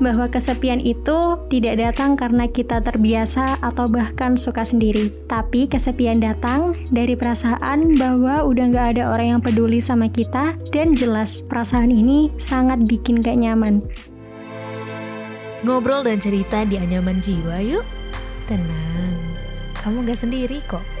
bahwa kesepian itu tidak datang karena kita terbiasa atau bahkan suka sendiri. Tapi kesepian datang dari perasaan bahwa udah nggak ada orang yang peduli sama kita dan jelas perasaan ini sangat bikin gak nyaman. Ngobrol dan cerita di anyaman jiwa yuk. Tenang, kamu gak sendiri kok.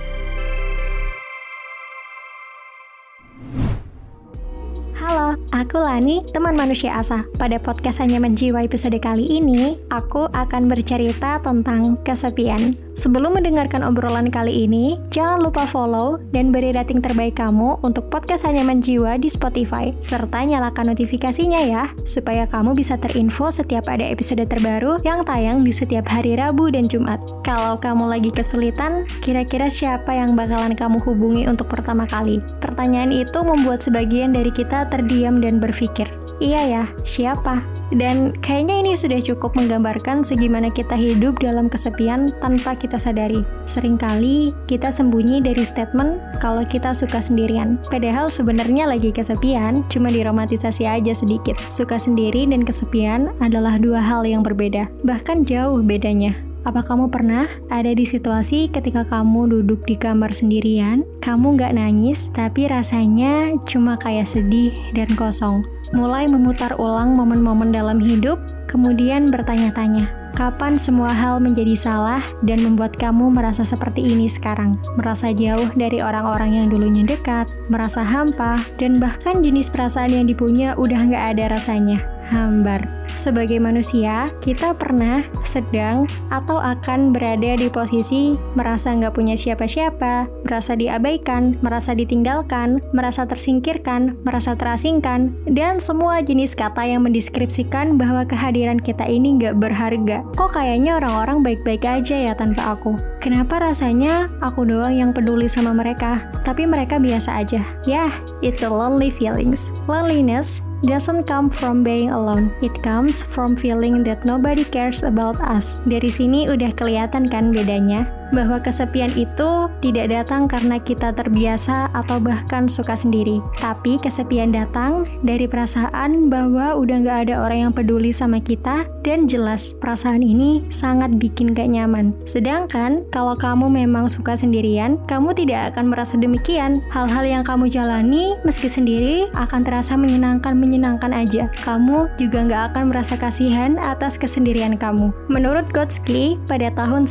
Aku Lani, teman manusia asa. Pada podcast Hanya Menjiwa episode kali ini, aku akan bercerita tentang kesepian. Sebelum mendengarkan obrolan kali ini, jangan lupa follow dan beri rating terbaik kamu untuk podcast Hanya Menjiwa di Spotify, serta nyalakan notifikasinya ya, supaya kamu bisa terinfo setiap ada episode terbaru yang tayang di setiap hari Rabu dan Jumat. Kalau kamu lagi kesulitan, kira-kira siapa yang bakalan kamu hubungi untuk pertama kali? Pertanyaan itu membuat sebagian dari kita terdiam dan berpikir, iya ya, siapa? Dan kayaknya ini sudah cukup menggambarkan segimana kita hidup dalam kesepian tanpa kita sadari. Seringkali kita sembunyi dari statement kalau kita suka sendirian. Padahal sebenarnya lagi kesepian, cuma diromantisasi aja sedikit. Suka sendiri dan kesepian adalah dua hal yang berbeda. Bahkan jauh bedanya. Apa kamu pernah ada di situasi ketika kamu duduk di kamar sendirian, kamu nggak nangis, tapi rasanya cuma kayak sedih dan kosong? Mulai memutar ulang momen-momen dalam hidup, kemudian bertanya-tanya, kapan semua hal menjadi salah dan membuat kamu merasa seperti ini sekarang? Merasa jauh dari orang-orang yang dulunya dekat, merasa hampa, dan bahkan jenis perasaan yang dipunya udah nggak ada rasanya, hambar. Sebagai manusia, kita pernah, sedang, atau akan berada di posisi merasa nggak punya siapa-siapa, merasa diabaikan, merasa ditinggalkan, merasa tersingkirkan, merasa terasingkan, dan semua jenis kata yang mendeskripsikan bahwa kehadiran kita ini nggak berharga. Kok kayaknya orang-orang baik-baik aja ya tanpa aku? Kenapa rasanya aku doang yang peduli sama mereka, tapi mereka biasa aja? Yah, it's a lonely feelings. Loneliness doesn't come from being alone. It comes from feeling that nobody cares about us. Dari sini udah kelihatan kan bedanya? Bahwa kesepian itu tidak datang karena kita terbiasa atau bahkan suka sendiri. Tapi kesepian datang dari perasaan bahwa udah gak ada orang yang peduli sama kita dan jelas perasaan ini sangat bikin gak nyaman. Sedangkan kalau kamu memang suka sendirian, kamu tidak akan merasa demikian. Hal-hal yang kamu jalani meski sendiri akan terasa menyenangkan menyenangkan aja. Kamu juga nggak akan merasa kasihan atas kesendirian kamu. Menurut Gotsky, pada tahun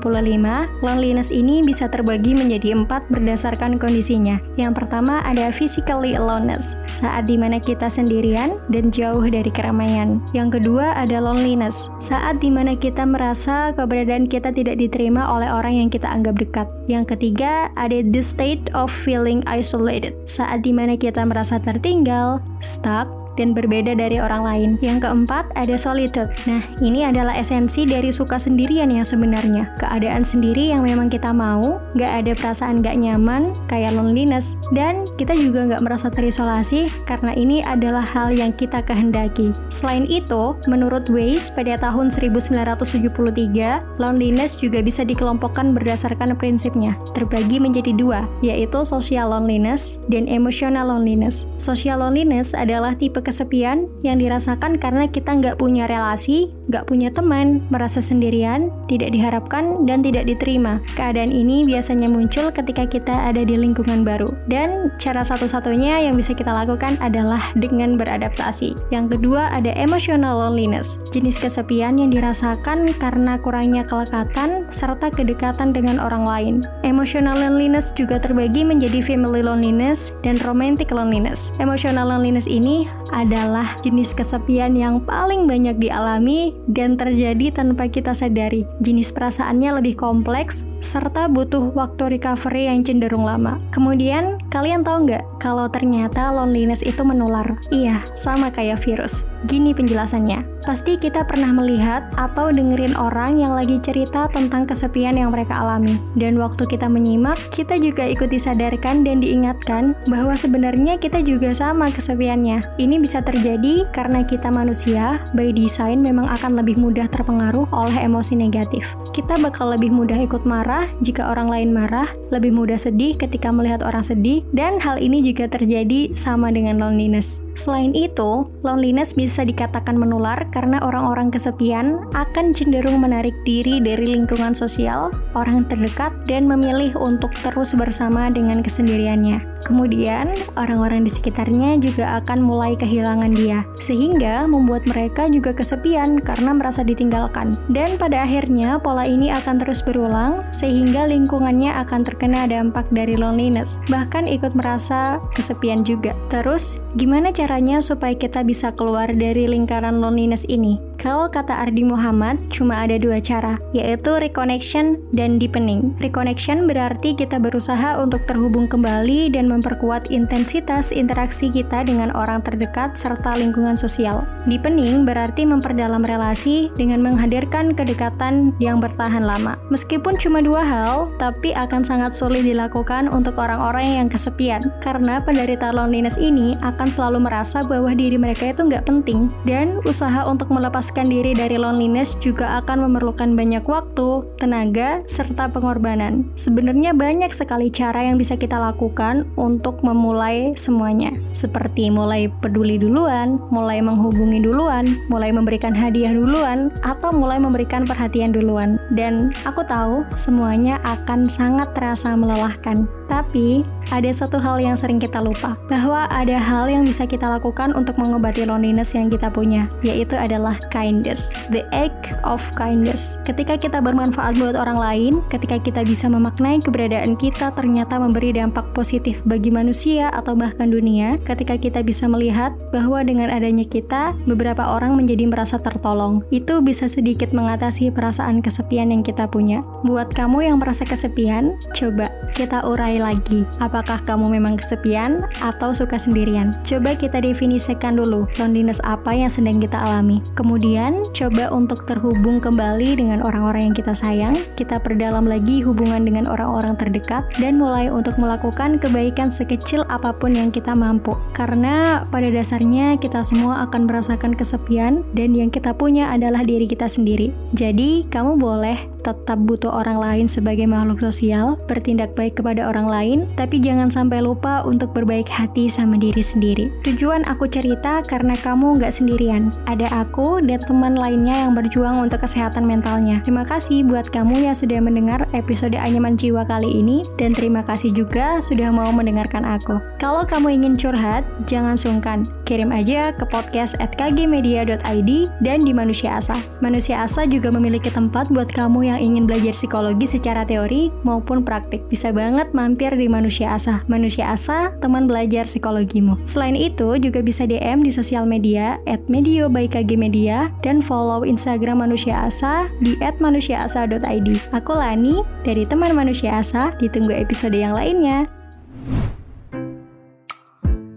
1965, loneliness ini bisa terbagi menjadi empat berdasarkan kondisinya. Yang pertama ada physically aloneness, saat di mana kita sendirian dan jauh dari keramaian. Yang kedua ada loneliness, saat di mana kita merasa keberadaan kita tidak diterima oleh orang yang kita anggap dekat. Yang ketiga ada the state of feeling isolated, saat di mana kita merasa tertinggal, stuck, dan berbeda dari orang lain. Yang keempat, ada solitude. Nah, ini adalah esensi dari suka sendirian yang sebenarnya. Keadaan sendiri yang memang kita mau, nggak ada perasaan nggak nyaman, kayak loneliness. Dan kita juga nggak merasa terisolasi, karena ini adalah hal yang kita kehendaki. Selain itu, menurut Weiss, pada tahun 1973, loneliness juga bisa dikelompokkan berdasarkan prinsipnya. Terbagi menjadi dua, yaitu social loneliness dan emotional loneliness. Social loneliness adalah tipe kesepian yang dirasakan karena kita nggak punya relasi, nggak punya teman, merasa sendirian, tidak diharapkan, dan tidak diterima. Keadaan ini biasanya muncul ketika kita ada di lingkungan baru. Dan cara satu-satunya yang bisa kita lakukan adalah dengan beradaptasi. Yang kedua ada emotional loneliness, jenis kesepian yang dirasakan karena kurangnya kelekatan serta kedekatan dengan orang lain. Emotional loneliness juga terbagi menjadi family loneliness dan romantic loneliness. Emotional loneliness ini adalah jenis kesepian yang paling banyak dialami dan terjadi tanpa kita sadari. Jenis perasaannya lebih kompleks serta butuh waktu recovery yang cenderung lama. Kemudian, kalian tahu nggak kalau ternyata loneliness itu menular? Iya, sama kayak virus. Gini penjelasannya. Pasti kita pernah melihat atau dengerin orang yang lagi cerita tentang kesepian yang mereka alami. Dan waktu kita menyimak, kita juga ikut disadarkan dan diingatkan bahwa sebenarnya kita juga sama kesepiannya. Ini bisa terjadi karena kita manusia, by design memang akan lebih mudah terpengaruh oleh emosi negatif. Kita bakal lebih mudah ikut marah marah jika orang lain marah, lebih mudah sedih ketika melihat orang sedih, dan hal ini juga terjadi sama dengan loneliness. Selain itu, loneliness bisa dikatakan menular karena orang-orang kesepian akan cenderung menarik diri dari lingkungan sosial, orang terdekat, dan memilih untuk terus bersama dengan kesendiriannya. Kemudian, orang-orang di sekitarnya juga akan mulai kehilangan dia, sehingga membuat mereka juga kesepian karena merasa ditinggalkan. Dan pada akhirnya, pola ini akan terus berulang, sehingga lingkungannya akan terkena dampak dari loneliness, bahkan ikut merasa kesepian juga. Terus, gimana caranya supaya kita bisa keluar dari lingkaran loneliness ini? Kalau kata Ardi Muhammad, cuma ada dua cara, yaitu reconnection dan deepening. Reconnection berarti kita berusaha untuk terhubung kembali dan memperkuat intensitas interaksi kita dengan orang terdekat serta lingkungan sosial. Deepening berarti memperdalam relasi dengan menghadirkan kedekatan yang bertahan lama. Meskipun cuma dua hal, tapi akan sangat sulit dilakukan untuk orang-orang yang kesepian, karena penderita loneliness ini akan selalu merasa bahwa diri mereka itu nggak penting, dan usaha untuk melepas melepaskan diri dari loneliness juga akan memerlukan banyak waktu, tenaga, serta pengorbanan. Sebenarnya banyak sekali cara yang bisa kita lakukan untuk memulai semuanya. Seperti mulai peduli duluan, mulai menghubungi duluan, mulai memberikan hadiah duluan, atau mulai memberikan perhatian duluan. Dan aku tahu semuanya akan sangat terasa melelahkan. Tapi, ada satu hal yang sering kita lupa, bahwa ada hal yang bisa kita lakukan untuk mengobati loneliness yang kita punya, yaitu adalah kindness, the act of kindness. Ketika kita bermanfaat buat orang lain, ketika kita bisa memaknai keberadaan kita ternyata memberi dampak positif bagi manusia atau bahkan dunia, ketika kita bisa melihat bahwa dengan adanya kita, beberapa orang menjadi merasa tertolong. Itu bisa sedikit mengatasi perasaan kesepian yang kita punya. Buat kamu yang merasa kesepian, coba kita urai lagi. Apakah kamu memang kesepian atau suka sendirian? Coba kita definisikan dulu loneliness apa yang sedang kita alami. Kemudian, coba untuk terhubung kembali dengan orang-orang yang kita sayang. Kita perdalam lagi hubungan dengan orang-orang terdekat dan mulai untuk melakukan kebaikan sekecil apa pun yang kita mampu. Karena pada dasarnya kita semua akan merasakan kesepian dan yang kita punya adalah diri kita sendiri. Jadi, kamu boleh tetap butuh orang lain sebagai makhluk sosial, bertindak baik kepada orang lain, tapi jangan sampai lupa untuk berbaik hati sama diri sendiri. Tujuan aku cerita karena kamu nggak sendirian. Ada aku dan teman lainnya yang berjuang untuk kesehatan mentalnya. Terima kasih buat kamu yang sudah mendengar episode Anyaman Jiwa kali ini, dan terima kasih juga sudah mau mendengarkan aku. Kalau kamu ingin curhat, jangan sungkan. Kirim aja ke podcast at kgmedia.id dan di Manusia Asa. Manusia Asa juga memiliki tempat buat kamu ingin belajar psikologi secara teori maupun praktik. Bisa banget mampir di Manusia Asa. Manusia Asa, teman belajar psikologimu. Selain itu, juga bisa DM di sosial media at medio by KG Media dan follow Instagram Manusia Asa di at manusiaasa.id. Aku Lani, dari teman Manusia Asa, ditunggu episode yang lainnya.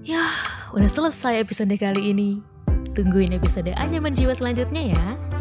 Ya, udah selesai episode kali ini. Tungguin episode Anyaman Jiwa selanjutnya ya.